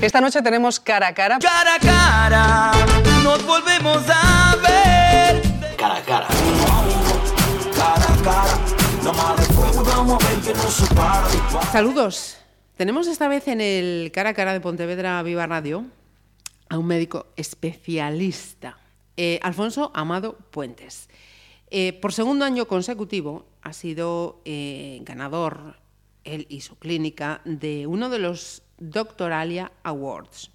Esta noche tenemos cara a cara. Cara a cara, nos volvemos a ver. Cara a cara. Cara a cara, la más de fuego, vamos a ver que no se para. Saludos. Tenemos esta vez en el cara a cara de Pontevedra Viva Radio a un médico especialista, eh, Alfonso Amado Puentes. Eh, por segundo año consecutivo ha sido eh, ganador, él y su clínica, de uno de los Doctoralia Awards.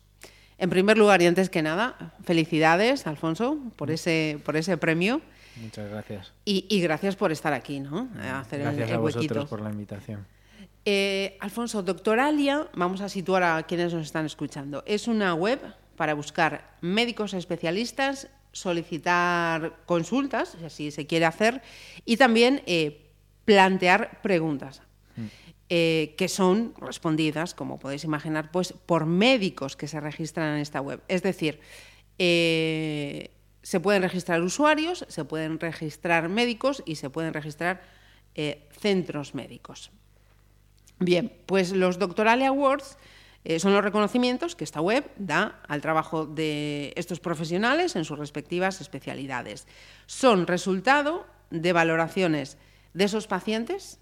En primer lugar y antes que nada, felicidades, Alfonso, por ese, por ese premio. Muchas gracias. Y, y gracias por estar aquí, ¿no? A hacer el- Gracias el a vosotros huequito. por la invitación. Eh, Alfonso, Doctoralia, vamos a situar a quienes nos están escuchando. Es una web para buscar médicos especialistas, solicitar consultas, si así se quiere hacer, y también eh, plantear preguntas. Eh, que son respondidas, como podéis imaginar, pues por médicos que se registran en esta web. Es decir, eh, se pueden registrar usuarios, se pueden registrar médicos y se pueden registrar eh, centros médicos. Bien, pues los Doctoral Awards son los reconocimientos que esta web da al trabajo de estos profesionales en sus respectivas especialidades. Son resultado de valoraciones de esos pacientes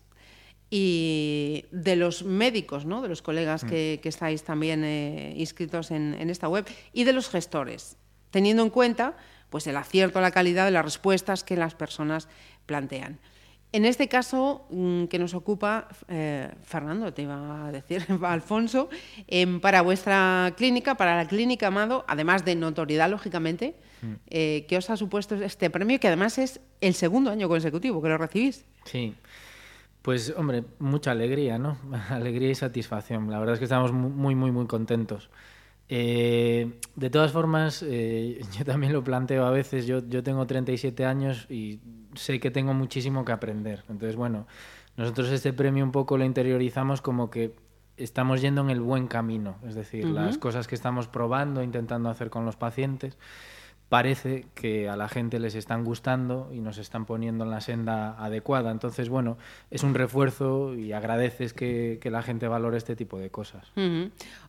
y de los médicos, ¿no? de los colegas que, que estáis también eh, inscritos en, en esta web y de los gestores, teniendo en cuenta pues, el acierto, la calidad de las respuestas que las personas plantean. En este caso mm, que nos ocupa, eh, Fernando, te iba a decir, Alfonso, em, para vuestra clínica, para la clínica Amado, además de notoriedad, lógicamente, eh, ¿qué os ha supuesto este premio? Que además es el segundo año consecutivo que lo recibís. Sí. Pues, hombre, mucha alegría, ¿no? Alegría y satisfacción. La verdad es que estamos mu- muy, muy, muy contentos. Eh, de todas formas, eh, yo también lo planteo a veces. Yo, yo tengo 37 años y sé que tengo muchísimo que aprender. Entonces, bueno, nosotros este premio un poco lo interiorizamos como que estamos yendo en el buen camino. Es decir, las cosas que estamos probando, intentando hacer con los pacientes, parece que a la gente les están gustando y nos están poniendo en la senda adecuada. Entonces, bueno, es un refuerzo y agradeces que, que la gente valore este tipo de cosas.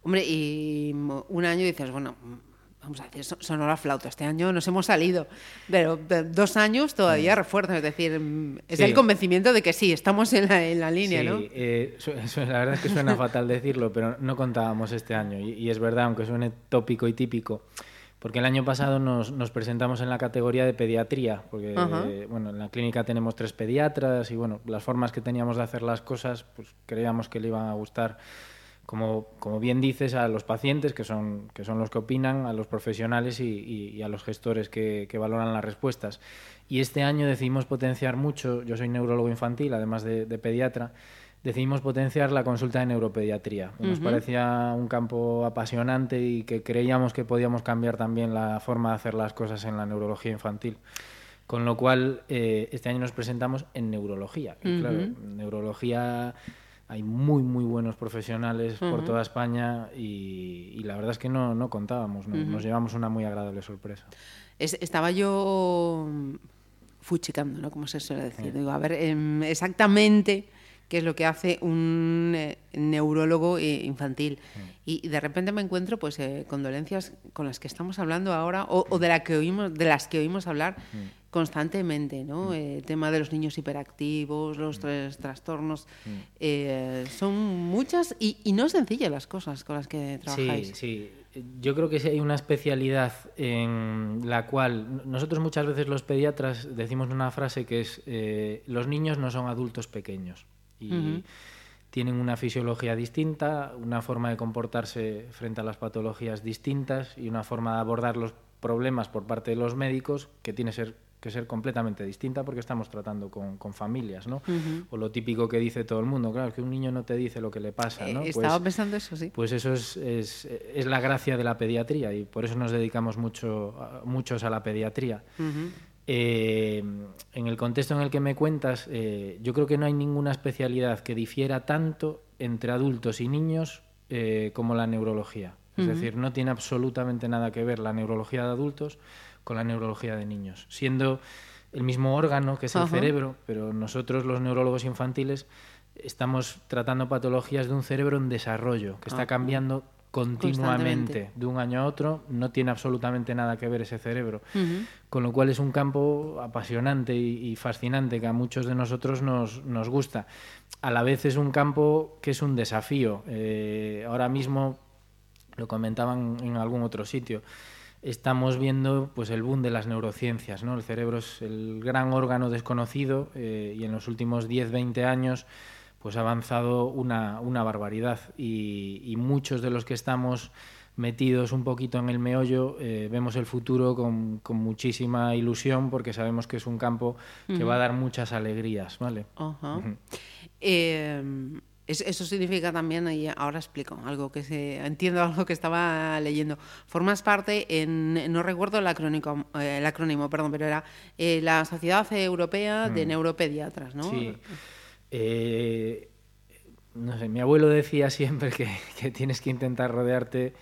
Hombre, y mm, un año dices, bueno, mm, vamos a decir, so- sonó la flauta, este año nos hemos salido, pero dos años todavía refuerzo, es decir, mm, es Sí. el convencimiento de que sí, estamos en la, en la línea, sí, ¿no? eh, la verdad es que suena fatal decirlo, pero no contábamos este año. Y, y es verdad, aunque suene tópico y típico, porque el año pasado nos, nos presentamos en la categoría de pediatría, porque eh, bueno, en la clínica tenemos tres pediatras y bueno, las formas que teníamos de hacer las cosas, pues creíamos que le iban a gustar. Como, como bien dices, a los pacientes, que son, que son los que opinan, a los profesionales y, y- y a los gestores que, que valoran las respuestas. Y este año decidimos potenciar mucho, yo soy neurólogo infantil, además de, de pediatra, decidimos potenciar la consulta de neuropediatría. Nos parecía un campo apasionante y que creíamos que podíamos cambiar también la forma de hacer las cosas en la neurología infantil. Con lo cual, eh, este año nos presentamos en neurología. Y claro, en neurología hay muy, muy buenos profesionales por toda España y, y la verdad es que no, no contábamos, ¿no? nos llevamos una muy agradable sorpresa. Es- estaba yo fuchicando, ¿no? Como se suele decir. Digo, a ver, em, exactamente qué es lo que hace un eh, neurólogo eh, infantil. Y, y de repente me encuentro, pues, eh, condolencias con las que estamos hablando ahora o, o de, la que oímos, de las que oímos hablar constantemente, ¿no? Eh, El tema de los niños hiperactivos, los tres trastornos. son muchas y, y no sencillas las cosas con las que trabajáis. Sí, sí. Yo creo que sí hay una especialidad en la cual nosotros muchas veces los pediatras decimos una frase que es eh, los niños no son adultos pequeños y tienen una fisiología distinta, una forma de comportarse frente a las patologías distintas y una forma de abordar los problemas por parte de los médicos que tiene ser, que ser completamente distinta porque estamos tratando con, con familias, ¿no? O lo típico que dice todo el mundo, claro, que un niño no te dice lo que le pasa, Eh, ¿no? estaba Pues- pensando eso, sí. pues eso es, es, es la gracia de la pediatría y por eso nos dedicamos mucho, muchos a la pediatría. Eh, en el contexto en el que me cuentas, eh, yo creo que no hay ninguna especialidad que difiera tanto entre adultos y niños eh, como la neurología. Es decir, no tiene absolutamente nada que ver la neurología de adultos con la neurología de niños, siendo el mismo órgano que es el cerebro, pero nosotros los neurólogos infantiles estamos tratando patologías de un cerebro en desarrollo, que está cambiando continuamente de un año a otro, no tiene absolutamente nada que ver ese cerebro. Con lo cual es un campo apasionante y, fascinante que a muchos de nosotros nos, nos, gusta. A la vez es un campo que es un desafío. Eh, ahora mismo, lo comentaban en algún otro sitio, estamos viendo pues el boom de las neurociencias. ¿no? El cerebro es el gran órgano desconocido eh, y en los últimos 10-20 años pues ha avanzado una, una barbaridad y, muchos de los que estamos metidos un poquito en el meollo, eh, vemos el futuro con, con, muchísima ilusión porque sabemos que es un campo que va a dar muchas alegrías, ¿vale? Em, eso significa también, y ahora explico algo que se, entiendo algo que estaba leyendo. Formas parte en, no recuerdo el acrónimo, eh, el acrónimo perdón, pero era eh, la Sociedad Europea de mm. Neuropediatras, ¿no? Sí. Eh, no sé, mi abuelo decía siempre que, tienes que intentar rodearte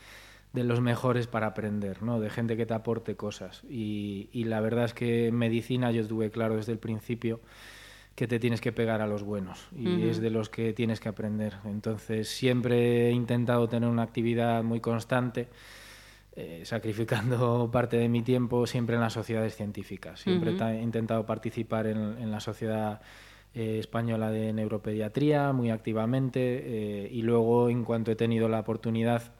de los mejores para aprender, ¿no? de gente que te aporte cosas. Y, la verdad es que en medicina yo tuve claro desde el principio que te tienes que pegar a los buenos y es de los que tienes que aprender. Entonces siempre he intentado tener una actividad muy constante, eh, sacrificando parte de mi tiempo siempre en las sociedades científicas. Siempre he intentado participar en, en la sociedad eh, española de neuropediatría muy activamente eh, y luego en cuanto he tenido la oportunidad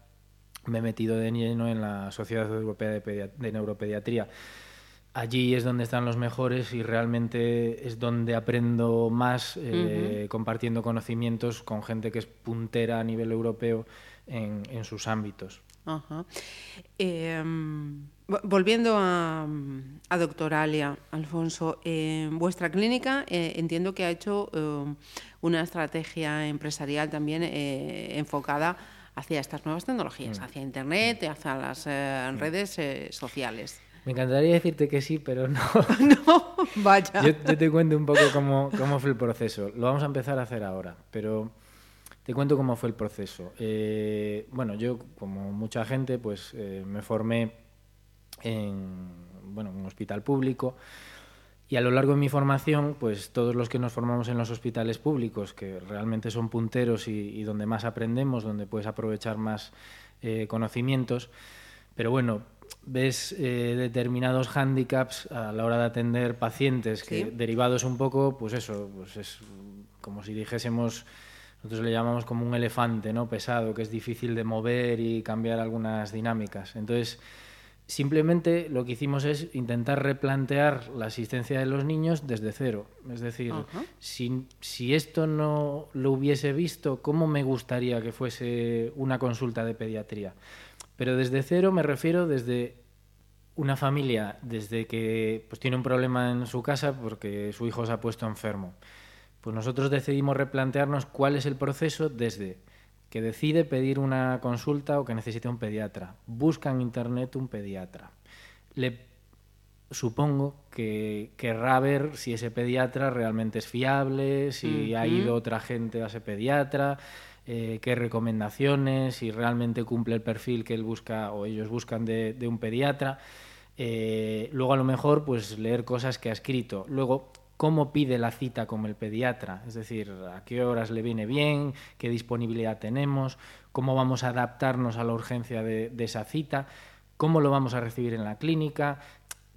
me he metido de lleno en la Sociedad Europea de, Neuropediatría. Allí es donde están los mejores y realmente es donde aprendo más eh, compartiendo conocimientos con gente que es puntera a nivel europeo en, en sus ámbitos. Ajá. Volviendo a, a Doctoralia, Alfonso, en vuestra clínica eh, entiendo que ha hecho eh, una estrategia empresarial también eh, enfocada hacia estas nuevas tecnologías, mm. hacia Internet, hacia las mm. redes sociales. Me encantaría decirte que sí, pero no. no, vaya. Yo, te cuento un poco cómo, cómo, fue el proceso. Lo vamos a empezar a hacer ahora, pero te cuento cómo fue el proceso. bueno, yo, como mucha gente, pues me formé en bueno, un hospital público. Y a lo largo de mi formación, pues todos los que nos formamos en los hospitales públicos, que realmente son punteros y, donde más aprendemos, donde puedes aprovechar más eh, conocimientos, pero bueno, ves eh, determinados hándicaps a la hora de atender pacientes que derivados un poco, pues eso, pues es como si dijésemos, nosotros le llamamos como un elefante, ¿no? Pesado, que es difícil de mover y cambiar algunas dinámicas. Entonces, Simplemente lo que hicimos es intentar replantear la asistencia de los niños desde cero. Es decir, si, esto no lo hubiese visto, ¿cómo me gustaría que fuese una consulta de pediatría? Pero desde cero me refiero desde una familia, desde que pues, tiene un problema en su casa porque su hijo se ha puesto enfermo. Pues nosotros decidimos replantearnos cuál es el proceso desde que decide pedir una consulta o que necesita un pediatra. Busca en internet un pediatra. Le supongo que querrá ver si ese pediatra realmente es fiable, si ha ido otra gente a ese pediatra, eh, qué recomendaciones, si realmente cumple el perfil que él busca o ellos buscan de, un pediatra. Eh, luego a lo mejor pues leer cosas que ha escrito. Luego cómo pide la cita con el pediatra, es decir, a qué horas le viene bien, qué disponibilidad tenemos, cómo vamos a adaptarnos a la urgencia de, esa cita, cómo lo vamos a recibir en la clínica,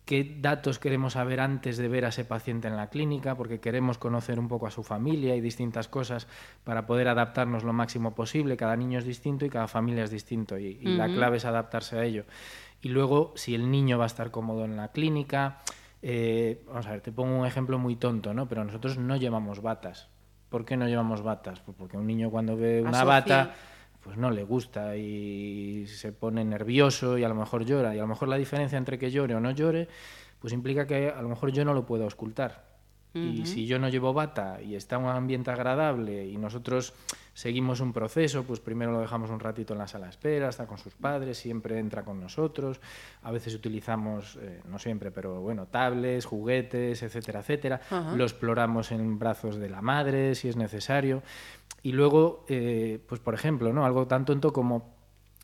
qué datos queremos saber antes de ver a ese paciente en la clínica, porque queremos conocer un poco a su familia y distintas cosas para poder adaptarnos lo máximo posible. Cada niño es distinto y cada familia es distinto y, la clave es adaptarse a ello. Y luego, si el niño va a estar cómodo en la clínica, eh, vamos a ver, te pongo un ejemplo muy tonto, ¿no? Pero nosotros no llevamos batas. ¿Por qué no llevamos batas? Pues porque un niño cuando ve una bata, pues no le gusta y se pone nervioso y a lo mejor llora. Y a lo mejor la diferencia entre que llore o no llore, pues implica que a lo mejor yo no lo puedo ocultar. Y si yo no llevo bata y está un ambiente agradable y nosotros seguimos un proceso, pues primero lo dejamos un ratito en la sala de espera, está con sus padres, siempre entra con nosotros. A veces utilizamos, eh, no siempre, pero bueno, tablets, juguetes, etcétera, etcétera. Lo exploramos en brazos de la madre si es necesario. Y luego, eh, pues por ejemplo, ¿no? algo tan tonto como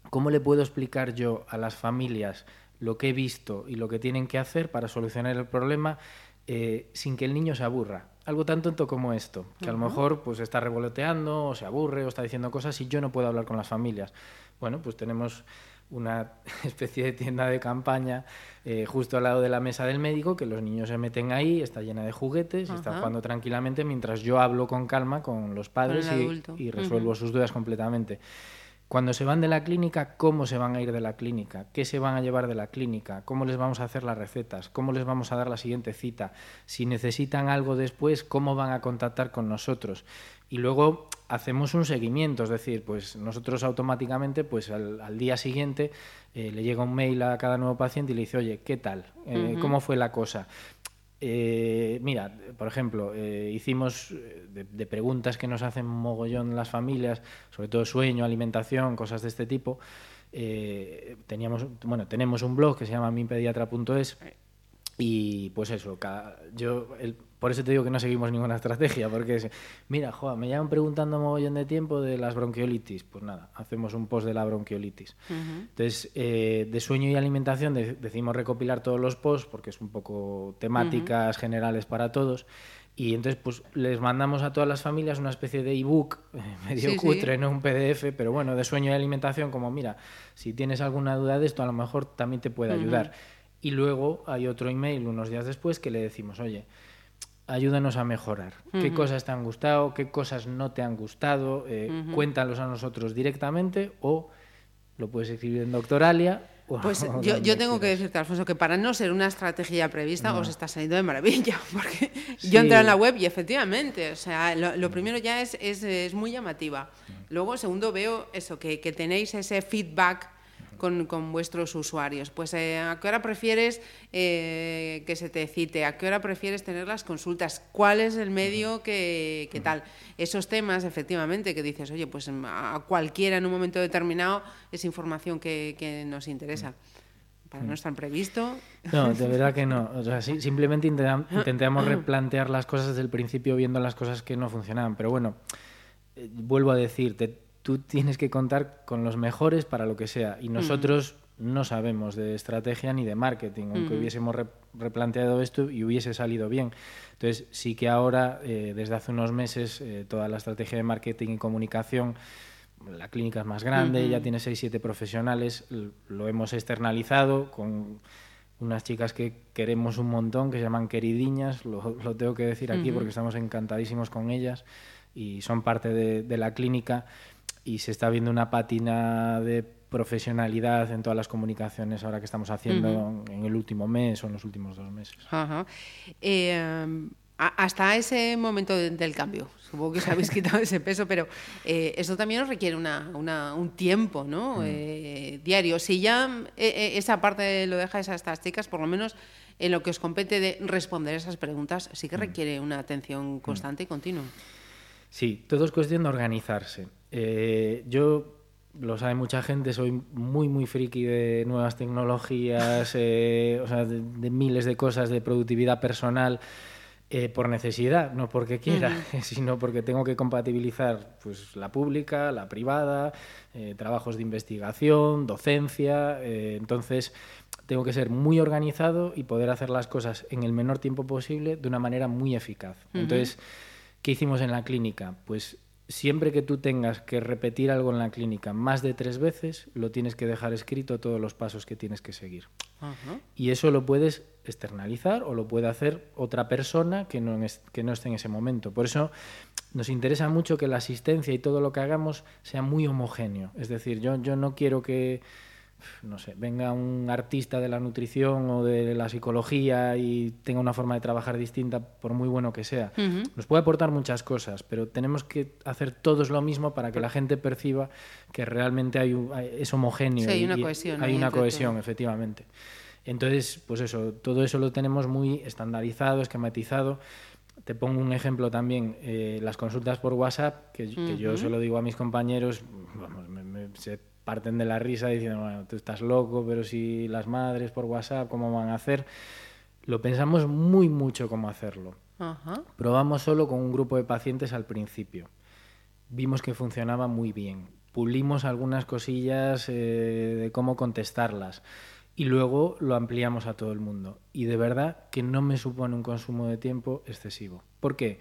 cómo le puedo explicar yo a las familias lo que he visto y lo que tienen que hacer para solucionar el problema eh, sin que el niño se aburra. Algo tan tonto como esto, que a lo mejor pues está revoloteando o se aburre o está diciendo cosas y yo no puedo hablar con las familias. bueno, pues tenemos una especie de tienda de campaña eh, justo al lado de la mesa del médico, que los niños se meten ahí, está llena de juguetes, y están jugando tranquilamente mientras yo hablo con calma con los padres y, y, resuelvo sus dudas completamente. Cuando se van de la clínica, ¿cómo se van a ir de la clínica? ¿Qué se van a llevar de la clínica? ¿Cómo les vamos a hacer las recetas? ¿Cómo les vamos a dar la siguiente cita? Si necesitan algo después, ¿cómo van a contactar con nosotros? Y luego hacemos un seguimiento, es decir, pues nosotros automáticamente, pues al, día siguiente eh, le llega un mail a cada nuevo paciente y le dice, oye, ¿qué tal? Eh, ¿Cómo fue la cosa? Eh, mira, por ejemplo, eh, hicimos eh, de, preguntas que nos hacen mogollón las familias, sobre todo sueño, alimentación, cosas de este tipo. teníamos, bueno, tenemos un blog que se llama minpediatra.es y pues eso, yo el, por eso te digo que no seguimos ninguna estrategia, porque es, mira, joa, me llevan preguntando un mogollón de tiempo de las bronquiolitis. Pues nada, hacemos un post de la bronquiolitis. Entonces, eh, de sueño y alimentación decimos recopilar todos los posts, porque es un poco temáticas generales para todos. Y entonces, pues les mandamos a todas las familias una especie de ebook, medio cutre, no un PDF, pero bueno, de sueño y alimentación, como mira, si tienes alguna duda de esto, a lo mejor también te puede ayudar. Y luego hay otro email unos días después que le decimos, oye, ayúdanos a mejorar. ¿Qué cosas te han gustado? ¿Qué cosas no te han gustado? Eh, Cuéntalos a nosotros directamente o lo puedes escribir en Doctoralia. Pues yo, tengo que decirte, Alfonso, que para no ser una estrategia prevista os está saliendo de maravilla, porque yo entré en la web y efectivamente, o sea, lo, primero ya es, es, muy llamativa. Luego, segundo, veo eso, que, que tenéis ese feedback con, con vuestros usuarios. Pues eh, a qué hora prefieres eh, que se te cite, a qué hora prefieres tener las consultas, cuál es el medio que, tal. Esos temas, efectivamente, que dices, oye, pues a cualquiera en un momento determinado es información que, que nos interesa para no estar previsto. No, de verdad que no. O sea, simplemente intentamos replantear las cosas desde el principio viendo las cosas que no funcionaban. Pero bueno, eh, vuelvo a decirte, tú tienes que contar con los mejores para lo que sea. Y nosotros no sabemos de estrategia ni de marketing, aunque hubiésemos replanteado esto y hubiese salido bien. Entonces, sí que ahora, eh, desde hace unos meses, eh, toda la estrategia de marketing y comunicación, la clínica es más grande, ya tiene 6-7 profesionales, lo hemos externalizado con unas chicas que queremos un montón, que se llaman queridiñas, lo, tengo que decir aquí porque estamos encantadísimos con ellas y son parte de, de la clínica y se está viendo una pátina de profesionalidad en todas las comunicaciones ahora que estamos haciendo en el último mes o en los últimos dos meses. Eh, hasta ese momento del cambio, supongo que os habéis quitado ese peso, pero eh, eso también os requiere un tiempo ¿no? Mm. Eh, diario. Si ya esa parte lo dejáis a estas chicas, por lo menos en lo que os compete de responder esas preguntas, sí que mm. requiere una atención mm. constante y continua. Sí, todo es cuestión de organizarse. Eh, yo, lo sabe mucha gente, soy muy, muy friki de nuevas tecnologías, eh, o sea, de, miles de cosas de productividad personal. Eh, por necesidad, no porque quiera, sino porque tengo que compatibilizar pues, la pública, la privada, trabajos de investigación, docencia. entonces, tengo que ser muy organizado y poder hacer las cosas en el menor tiempo posible de una manera muy eficaz. Entonces, ¿qué hicimos en la clínica? Pues siempre que tú tengas que repetir algo en la clínica más de tres veces, lo tienes que dejar escrito todos los pasos que tienes que seguir. Y eso lo puedes externalizar o lo puede hacer otra persona que no, que no esté en ese momento. Por eso nos interesa mucho que la asistencia y todo lo que hagamos sea muy homogéneo. Es decir, yo, yo no quiero que no sé, venga un artista de la nutrición o de la psicología y tenga una forma de trabajar distinta, por muy bueno que sea. Nos puede aportar muchas cosas, pero tenemos que hacer todos lo mismo para que la gente perciba que realmente hay, es homogéneo. hay una cohesión. Hay una cohesión, efectivamente. Entonces, pues eso, todo eso lo tenemos muy estandarizado, esquematizado. Te pongo un ejemplo también, eh, las consultas por WhatsApp, que, yo se lo digo a mis compañeros, vamos, me, se parten de la risa diciendo, bueno, tú estás loco, pero si las madres por WhatsApp, ¿cómo van a hacer? Lo pensamos muy mucho cómo hacerlo. Probamos solo con un grupo de pacientes al principio. Vimos que funcionaba muy bien. Pulimos algunas cosillas eh, de cómo contestarlas y luego lo ampliamos a todo el mundo. Y de verdad que no me supone un consumo de tiempo excesivo. ¿Por qué?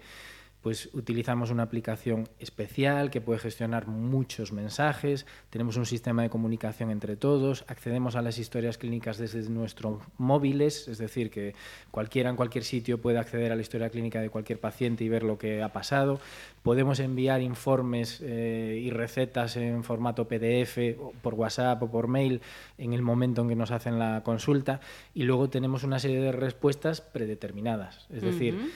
Pues utilizamos una aplicación especial que puede gestionar muchos mensajes, tenemos un sistema de comunicación entre todos, accedemos a las historias clínicas desde nuestros móviles, es decir, que cualquiera en cualquier sitio puede acceder a la historia clínica de cualquier paciente y ver lo que ha pasado. Podemos enviar informes eh, y recetas en formato PDF por WhatsApp o por mail en el momento en que nos hacen la consulta. Y luego tenemos una serie de respuestas predeterminadas, es decir,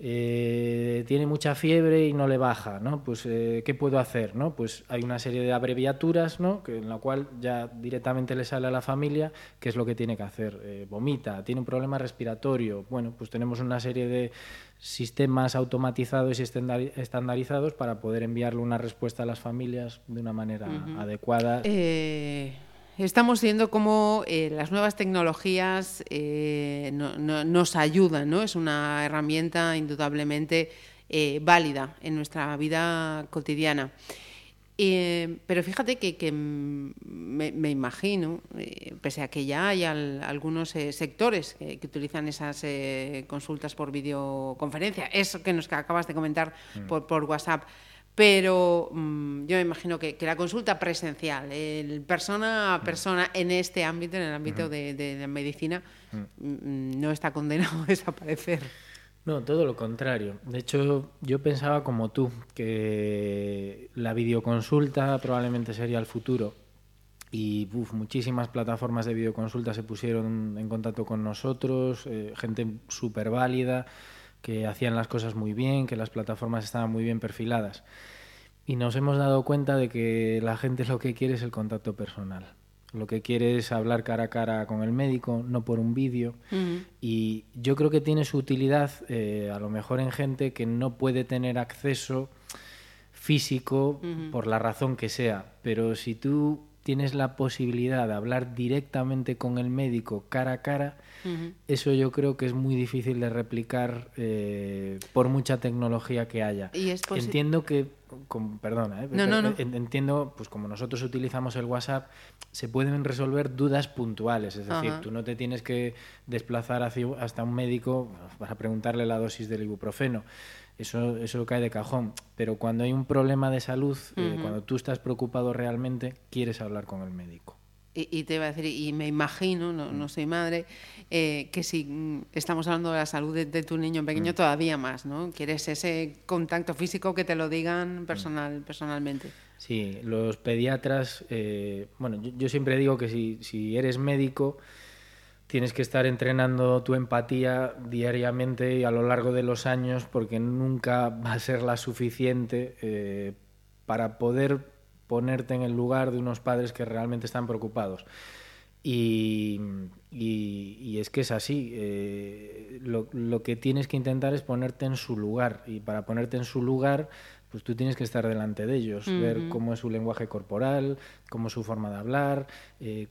eh, tiene mucha fiebre y no le baja, ¿no? Pues, eh, ¿qué puedo hacer, no? Pues hay una serie de abreviaturas, ¿no? Que, en la cual ya directamente le sale a la familia qué es lo que tiene que hacer. Eh, vomita, tiene un problema respiratorio. Bueno, pues tenemos una serie de sistemas automatizados y estandarizados para poder enviarle una respuesta a las familias de una manera adecuada. Estamos viendo cómo eh, las nuevas tecnologías eh, nos ayudan, ¿no? Es una herramienta indudablemente eh, válida en nuestra vida cotidiana. pero fíjate que, me, imagino, pese a que ya hay algunos sectores que, utilizan esas consultas por videoconferencia, eso que nos acabas de comentar mm. por WhatsApp, pero mm, yo me imagino que, la consulta presencial, el persona a mm. persona en este ámbito, en el ámbito de, la medicina, mm. no está condenado a desaparecer. No, todo lo contrario. De hecho, yo pensaba como tú, que la videoconsulta probablemente sería el futuro. Y muchísimas plataformas de videoconsulta se pusieron en contacto con nosotros, eh, gente súper válida que hacían las cosas muy bien, que las plataformas estaban muy bien perfiladas. Y nos hemos dado cuenta de que la gente lo que quiere es el contacto personal. Lo que quiere es hablar cara a cara con el médico, no por un vídeo. Y yo creo que tiene su utilidad, eh, a lo mejor en gente que no puede tener acceso físico por la razón que sea. Pero si tú tienes la posibilidad de hablar directamente con el médico cara a cara, eso yo creo que es muy difícil de replicar eh, por mucha tecnología que haya. Entiendo que, perdona, ¿eh? entiendo, pues como nosotros utilizamos el WhatsApp, se pueden resolver dudas puntuales, es decir, tú no te tienes que desplazar hasta un médico para preguntarle la dosis del ibuprofeno eso, eso cae de cajón. Pero cuando hay un problema de salud, eh, cuando tú estás preocupado realmente, quieres hablar con el médico. Y, te iba a decir, y me imagino, no, no soy madre, eh, que si mm, estamos hablando de la salud de, tu niño pequeño, mm. todavía más, ¿no? Quieres ese contacto físico que te lo digan personal, personalmente. Sí, los pediatras, eh, bueno, yo, yo, siempre digo que si, si eres médico, tienes que estar entrenando tu empatía diariamente y a lo largo de los años porque nunca va a ser la suficiente eh, para poder ponerte en el lugar de unos padres que realmente están preocupados. Y, es que es así. Eh, lo, que tienes que intentar es ponerte en su lugar. Y para ponerte en su lugar, pues tú tienes que estar delante de ellos, ver cómo es su lenguaje corporal, cómo es su forma de hablar, eh,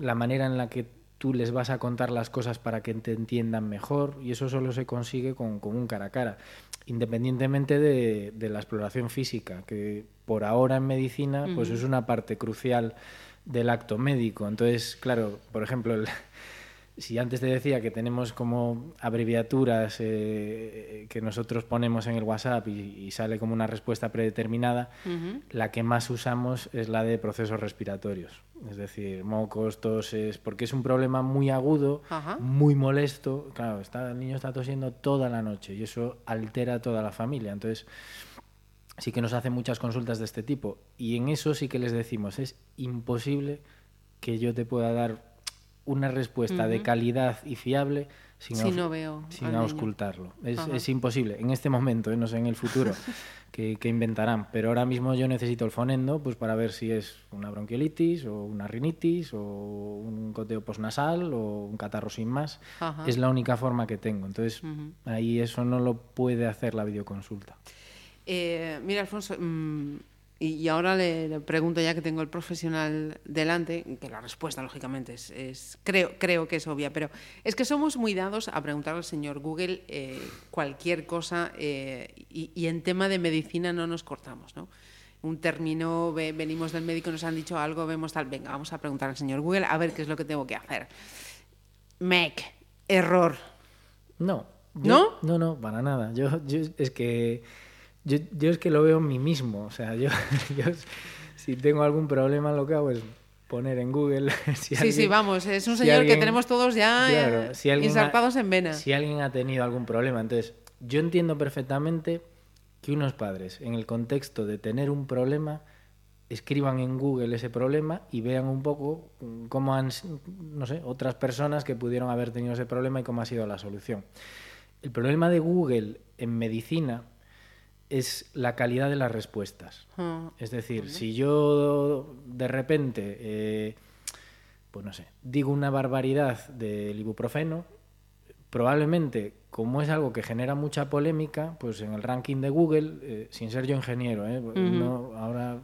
la manera en la que tú les vas a contar las cosas para que te entiendan mejor y eso solo se consigue con, un cara a cara, independientemente de, la exploración física, que por ahora en medicina pues es una parte crucial del acto médico. Entonces, claro, por ejemplo, el, si antes te decía que tenemos como abreviaturas eh, que nosotros ponemos en el WhatsApp y, sale como una respuesta predeterminada, la que más usamos es la de procesos respiratorios. Es decir, mocos, toses, porque es un problema muy agudo, muy molesto. Claro, está, el niño está tosiendo toda la noche y eso altera a toda la familia. Entonces, sí que nos hacen muchas consultas de este tipo. Y en eso sí que les decimos, es imposible que yo te pueda dar una respuesta de calidad y fiable sin, sin auscultarlo. Es, imposible. En este momento, ¿eh? no sé en el futuro, que, inventarán. Pero ahora mismo yo necesito el fonendo pues, para ver si es una bronquiolitis o una rinitis o un goteo posnasal o un catarro sin más. Es la única forma que tengo. Entonces, ahí eso no lo puede hacer la videoconsulta. Eh, mira, Alfonso, mm, y, ahora le, pregunto, ya que tengo el profesional delante, que la respuesta, lógicamente, es, creo, creo que es obvia, pero es que somos muy dados a preguntar al señor Google eh, cualquier cosa eh, y, en tema de medicina no nos cortamos, ¿no? Un término, venimos del médico, nos han dicho algo, vemos tal, venga, vamos a preguntar al señor Google a ver qué es lo que tengo que hacer. MEC, error. No, ¿No? No, no, para nada. Yo, yo es que yo, yo es que lo veo en mí mismo. O sea, yo, yo si tengo algún problema lo que hago es poner en Google. Si sí, sí, vamos, es un si señor que tenemos todos ya Claro, eh, si alguien ha- en vena. Si alguien ha tenido algún problema. Entonces, yo entiendo perfectamente que unos padres, en el contexto de tener un problema, escriban en Google ese problema y vean un poco cómo han, no sé, otras personas que pudieron haber tenido ese problema y cómo ha sido la solución. El problema de Google en medicina es la calidad de las respuestas. Ah, Es decir, si yo de repente, eh, pues no sé, digo una barbaridad del ibuprofeno, probablemente, como es algo que genera mucha polémica, pues en el ranking de Google, eh, sin ser yo ingeniero, ¿eh? no, ahora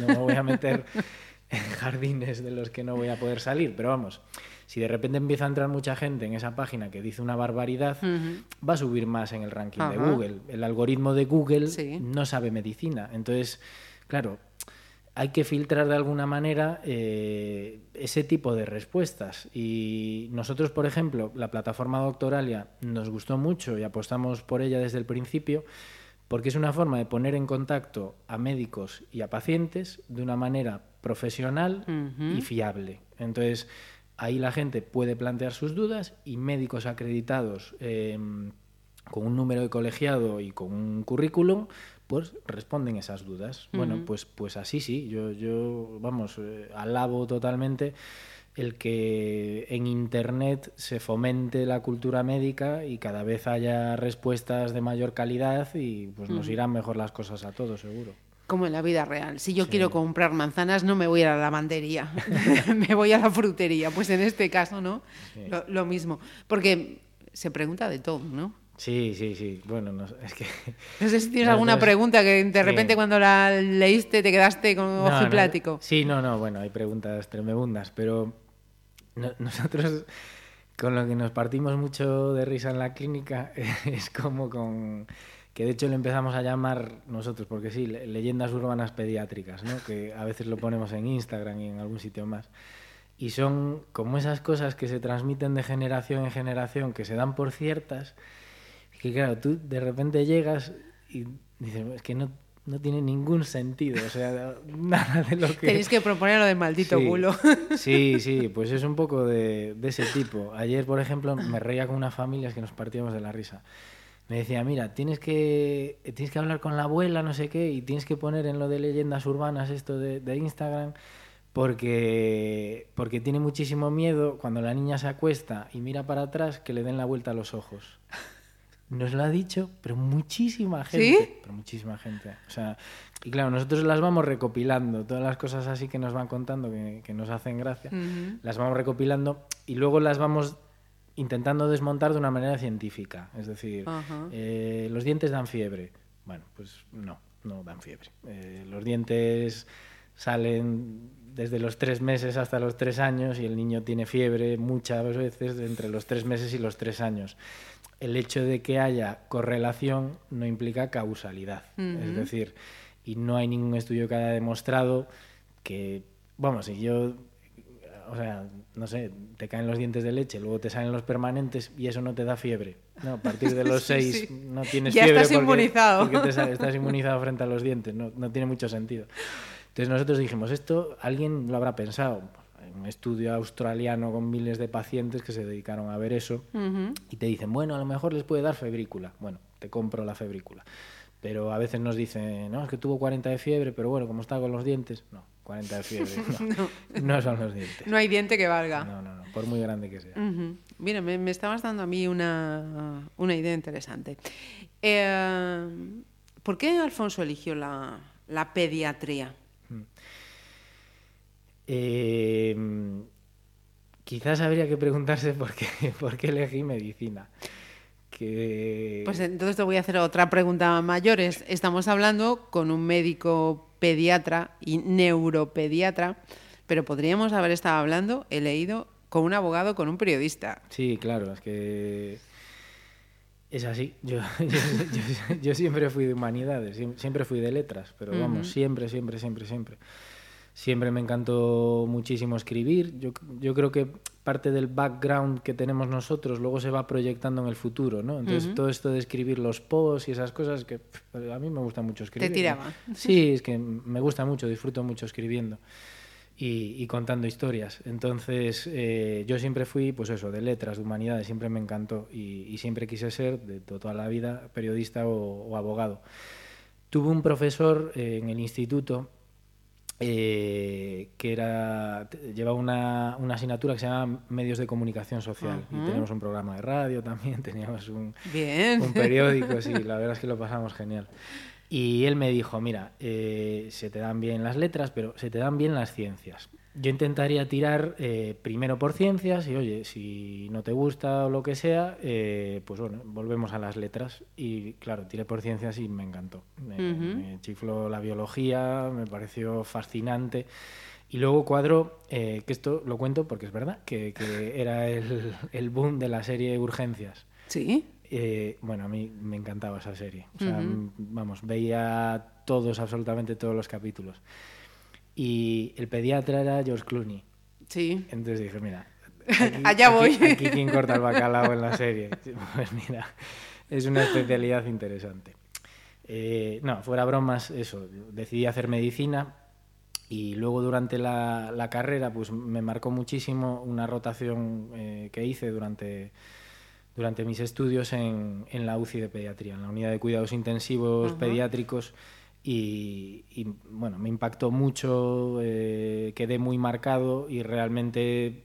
no me voy a meter en jardines de los que no voy a poder salir, pero vamos, si de repente empieza a entrar mucha gente en esa página que dice una barbaridad, va a subir más en el ranking de. Google. El algoritmo de Google Sí. no sabe medicina. Entonces, claro, hay que filtrar de alguna manera eh, ese tipo de respuestas. Y nosotros, por ejemplo, la plataforma Doctoralia nos gustó mucho y apostamos por ella desde el principio porque es una forma de poner en contacto a médicos y a pacientes de una manera profesional y fiable. Entonces, ahí la gente puede plantear sus dudas y médicos acreditados eh, con un número de colegiado y con un currículum, pues responden esas dudas. Bueno, pues, pues así sí, yo, yo vamos, eh, alabo totalmente el que en Internet se fomente la cultura médica y cada vez haya respuestas de mayor calidad y pues nos irán mejor las cosas a todos, seguro. Como en la vida real. Si yo quiero comprar manzanas, no me voy a la lavandería, me voy a la frutería. Pues en este caso, ¿no? Lo, lo mismo. Porque se pregunta de todo, ¿no? Sí, sí, sí. Bueno, no, es que... No sé si tienes No, alguna no pregunta que de Sí. repente cuando la leíste te quedaste con ojo y plático. Sí, no, no, bueno, hay preguntas tremebundas, pero no- nosotros con lo que nos partimos mucho de risa en la clínica es como con que de hecho le empezamos a llamar nosotros, porque sí, le- leyendas urbanas pediátricas, ¿no? que a veces lo ponemos en Instagram y en algún sitio más. Y son como esas cosas que se transmiten de generación en generación, que se dan por ciertas, que claro, tú de repente llegas y dices, es que no, no tiene ningún sentido, o sea, nada de lo que... Tenéis que proponer lo del maldito Sí. culo. Sí, sí, pues es un poco de, de ese tipo. Ayer, por ejemplo, me reía con unas familias que nos partíamos de la risa. Me decía, mira, tienes que, tienes que hablar con la abuela, no sé qué, y tienes que poner en lo de leyendas urbanas esto de, de Instagram, porque, porque tiene muchísimo miedo cuando la niña se acuesta y mira para atrás que le den la vuelta a los ojos. Nos lo ha dicho, pero muchísima gente. ¿Sí? Pero muchísima gente. O sea, y claro, nosotros las vamos recopilando, todas las cosas así que nos van contando, que, que nos hacen gracia, las vamos recopilando y luego las vamos intentando desmontar de una manera científica. Es decir, eh, los dientes dan fiebre. Bueno, pues no, no dan fiebre. Eh, los dientes salen desde los tres meses hasta los tres años y el niño tiene fiebre muchas veces entre los tres meses y los tres años. El hecho de que haya correlación no implica causalidad. Es decir, y no hay ningún estudio que haya demostrado que, vamos, si yo, o sea, no sé, te caen los dientes de leche, luego te salen los permanentes y eso no te da fiebre. No, a partir de los Sí, seis sí. no tienes Ya fiebre estás porque- inmunizado. porque te sa- estás inmunizado frente a los dientes, no, no tiene mucho sentido. Entonces nosotros dijimos, esto alguien lo habrá pensado. Hay Un estudio australiano con miles de pacientes que se dedicaron a ver eso y te dicen, bueno, a lo mejor les puede dar febrícula. Bueno, te compro la febrícula. Pero a veces nos dicen, no, es que tuvo 40 de fiebre, pero bueno, como está con los dientes, no, 40 de fiebre, no, no son los dientes. No hay diente que valga. No, no, no, por muy grande que sea. Mira, me, me estabas dando a mí una, una idea interesante. Eh, ¿Por qué Alfonso eligió la, la pediatría? Eh, quizás habría que preguntarse por qué, por qué elegí medicina. Que... Pues entonces te voy a hacer otra pregunta mayores. Estamos hablando con un médico pediatra y neuropediatra, pero podríamos haber estado hablando, he leído, con un abogado, con un periodista. Sí, claro, es que es así. Yo, yo, yo- yo siempre fui de humanidades, siem- siempre fui de letras, pero vamos, siempre, siempre, siempre, siempre. Siempre me encantó muchísimo escribir. Yo, yo creo que parte del background que tenemos nosotros luego se va proyectando en el futuro, ¿no? Entonces todo esto de escribir los posts y esas cosas que pff, a mí me gusta mucho escribir. Te tiraba. Sí, es que me gusta mucho, disfruto mucho escribiendo y, y contando historias. Entonces eh, yo siempre fui, pues eso, de letras, de humanidades, siempre me encantó y, y siempre quise ser, de, de toda la vida, periodista o, o abogado. Tuve un profesor eh, en el instituto eh, que era llevaba una, una, asignatura que se llama medios de comunicación social uh -huh. y tenemos un programa de radio también teníamos un, Bien. un periódico sí la verdad es que lo pasamos genial y él me dijo mira eh, se te dan bien las letras pero se te dan bien las ciencias yo intentaría tirar eh, primero por ciencias y oye, si no te gusta o lo que sea, eh, pues bueno, volvemos a las letras. Y claro, tiré por ciencias y me encantó. Me, uh -huh. me chifló la biología, me pareció fascinante. Y luego cuadro, eh, que esto lo cuento porque es verdad, que, que era el, el, boom de la serie Urgencias. Sí. Eh, bueno, a mí me encantaba esa serie. O sea, uh -huh. vamos, veía todos, absolutamente todos los capítulos y el pediatra era George Clooney. Sí. Entonces dije, mira, aquí, allá voy. Aquí, aquí quien corta el bacalao en la serie. Pues mira, es una especialidad interesante. Eh, no, fuera bromas, eso, decidí hacer medicina y luego durante la, la carrera pues me marcó muchísimo una rotación eh, que hice durante, durante mis estudios en, en, la UCI de pediatría, en la unidad de cuidados intensivos uh -huh. pediátricos y, y, bueno, me impactó mucho, eh, quedé muy marcado y realmente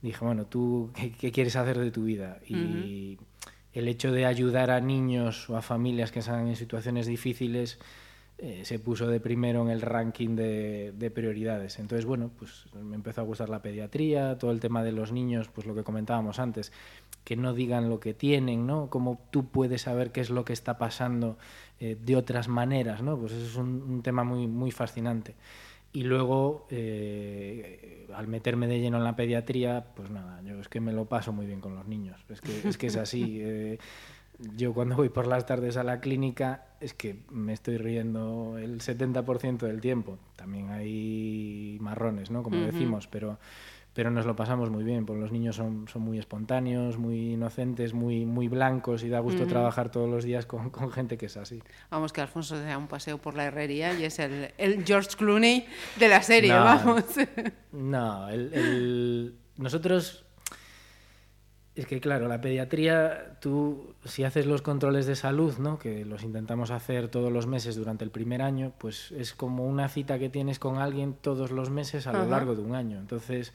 dije, bueno, ¿tú qué, qué quieres hacer de tu vida? Y uh -huh. el hecho de ayudar a niños o a familias que están en situaciones difíciles eh, se puso de primero en el ranking de, de, prioridades. Entonces, bueno, pues me empezó a gustar la pediatría, todo el tema de los niños, pues lo que comentábamos antes, que no digan lo que tienen, ¿no? Cómo tú puedes saber qué es lo que está pasando eh, de otras maneras, ¿no? Pues eso es un, un tema muy, muy fascinante. Y luego, eh, al meterme de lleno en la pediatría, pues nada, yo es que me lo paso muy bien con los niños. Es que es, que es así. Eh, yo cuando voy por las tardes a la clínica es que me estoy riendo el 70% del tiempo. También hay marrones, ¿no? Como uh -huh. decimos, pero pero nos lo pasamos muy bien, porque los niños son, son muy espontáneos, muy inocentes, muy, muy blancos y da gusto trabajar todos los días con, con, gente que es así. Vamos, que Alfonso se da un paseo por la herrería y es el, el George Clooney de la serie, no, vamos. No, el, el, nosotros... Es que claro, la pediatría, tú si haces los controles de salud, ¿no? que los intentamos hacer todos los meses durante el primer año, pues es como una cita que tienes con alguien todos los meses a lo largo de un año. Entonces,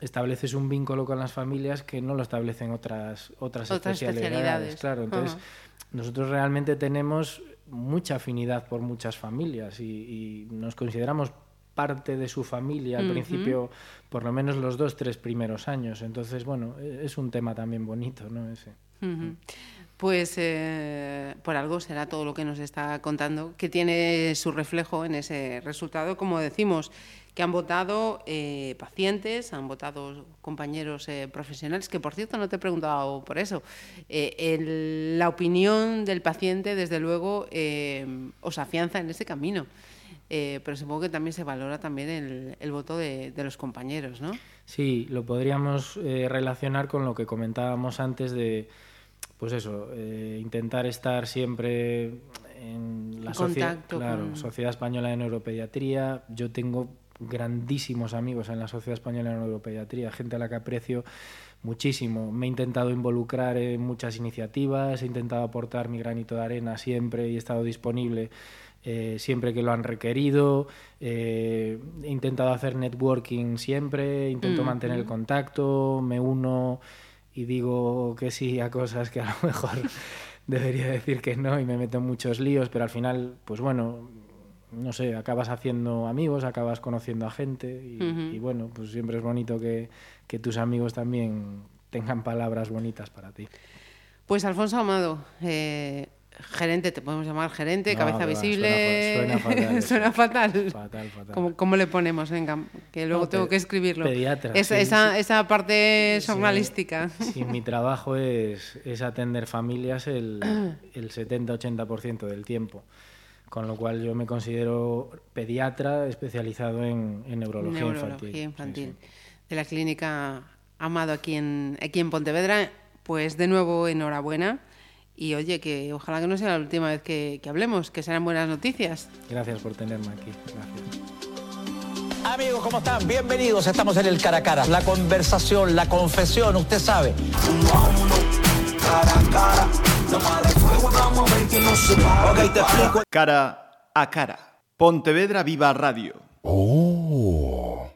estableces un vínculo con las familias que no lo establecen otras, otras, otras especialidades. especialidades. Claro, entonces nosotros realmente tenemos mucha afinidad por muchas familias y, y nos consideramos parte de su familia al uh -huh. principio, por lo menos los dos, tres primeros años. Entonces, bueno, e, es un tema también bonito, ¿no? Ese. Uh -huh. Pues eh, por algo será todo lo que nos está contando, que tiene su reflejo en ese resultado, como decimos, que han votado eh, pacientes, han votado compañeros eh, profesionales, que por cierto no te he preguntado por eso. Eh, el, la opinión del paciente, desde luego, eh, os afianza en ese camino. Eh, pero supongo que también se valora también el, el voto de, de, los compañeros, ¿no? Sí, lo podríamos eh, relacionar con lo que comentábamos antes de, pues eso, eh, intentar estar siempre en la sociedad, claro, con... Sociedad Española de Neuropediatría. Yo tengo grandísimos amigos en la Sociedad Española de Neuropediatría, gente a la que aprecio muchísimo. Me he intentado involucrar en muchas iniciativas, he intentado aportar mi granito de arena siempre y he estado disponible eh, siempre que lo han requerido. Eh, he intentado hacer networking siempre, intento mm, mantener mm. el contacto, me uno y digo que sí a cosas que a lo mejor debería decir que no y me meto en muchos líos, pero al final, pues bueno, no sé, acabas haciendo amigos, acabas conociendo a gente y, uh -huh. y bueno, pues siempre es bonito que, que tus amigos también tengan palabras bonitas para ti. Pues Alfonso Amado, eh, gerente, te podemos llamar gerente, no, cabeza visible. Suena, fatal. suena fatal. Fatal, fatal. ¿Cómo, ¿Cómo, le ponemos? Venga, que luego no, tengo que escribirlo. Pediatra. Es, sí, esa, sí. esa parte jornalística. Sí, sí, mi trabajo es, es atender familias el, el 70-80% del tiempo. Con lo cual yo me considero pediatra especializado en, en neurología, neurología infantil. infantil. De la clínica Amado aquí en, aquí en Pontevedra, pues de nuevo enhorabuena. Y oye, que ojalá que no sea la última vez que, que hablemos, que serán buenas noticias. Gracias por tenerme aquí. Gracias. Amigos, ¿cómo están? Bienvenidos. Estamos en el cara a cara. La conversación, la confesión, usted sabe. Uno a uno, cara a cara. Toma de fuego, vamos a ver que no se para. Ok, te explico. Cara a cara. Pontevedra Viva Radio. Oh.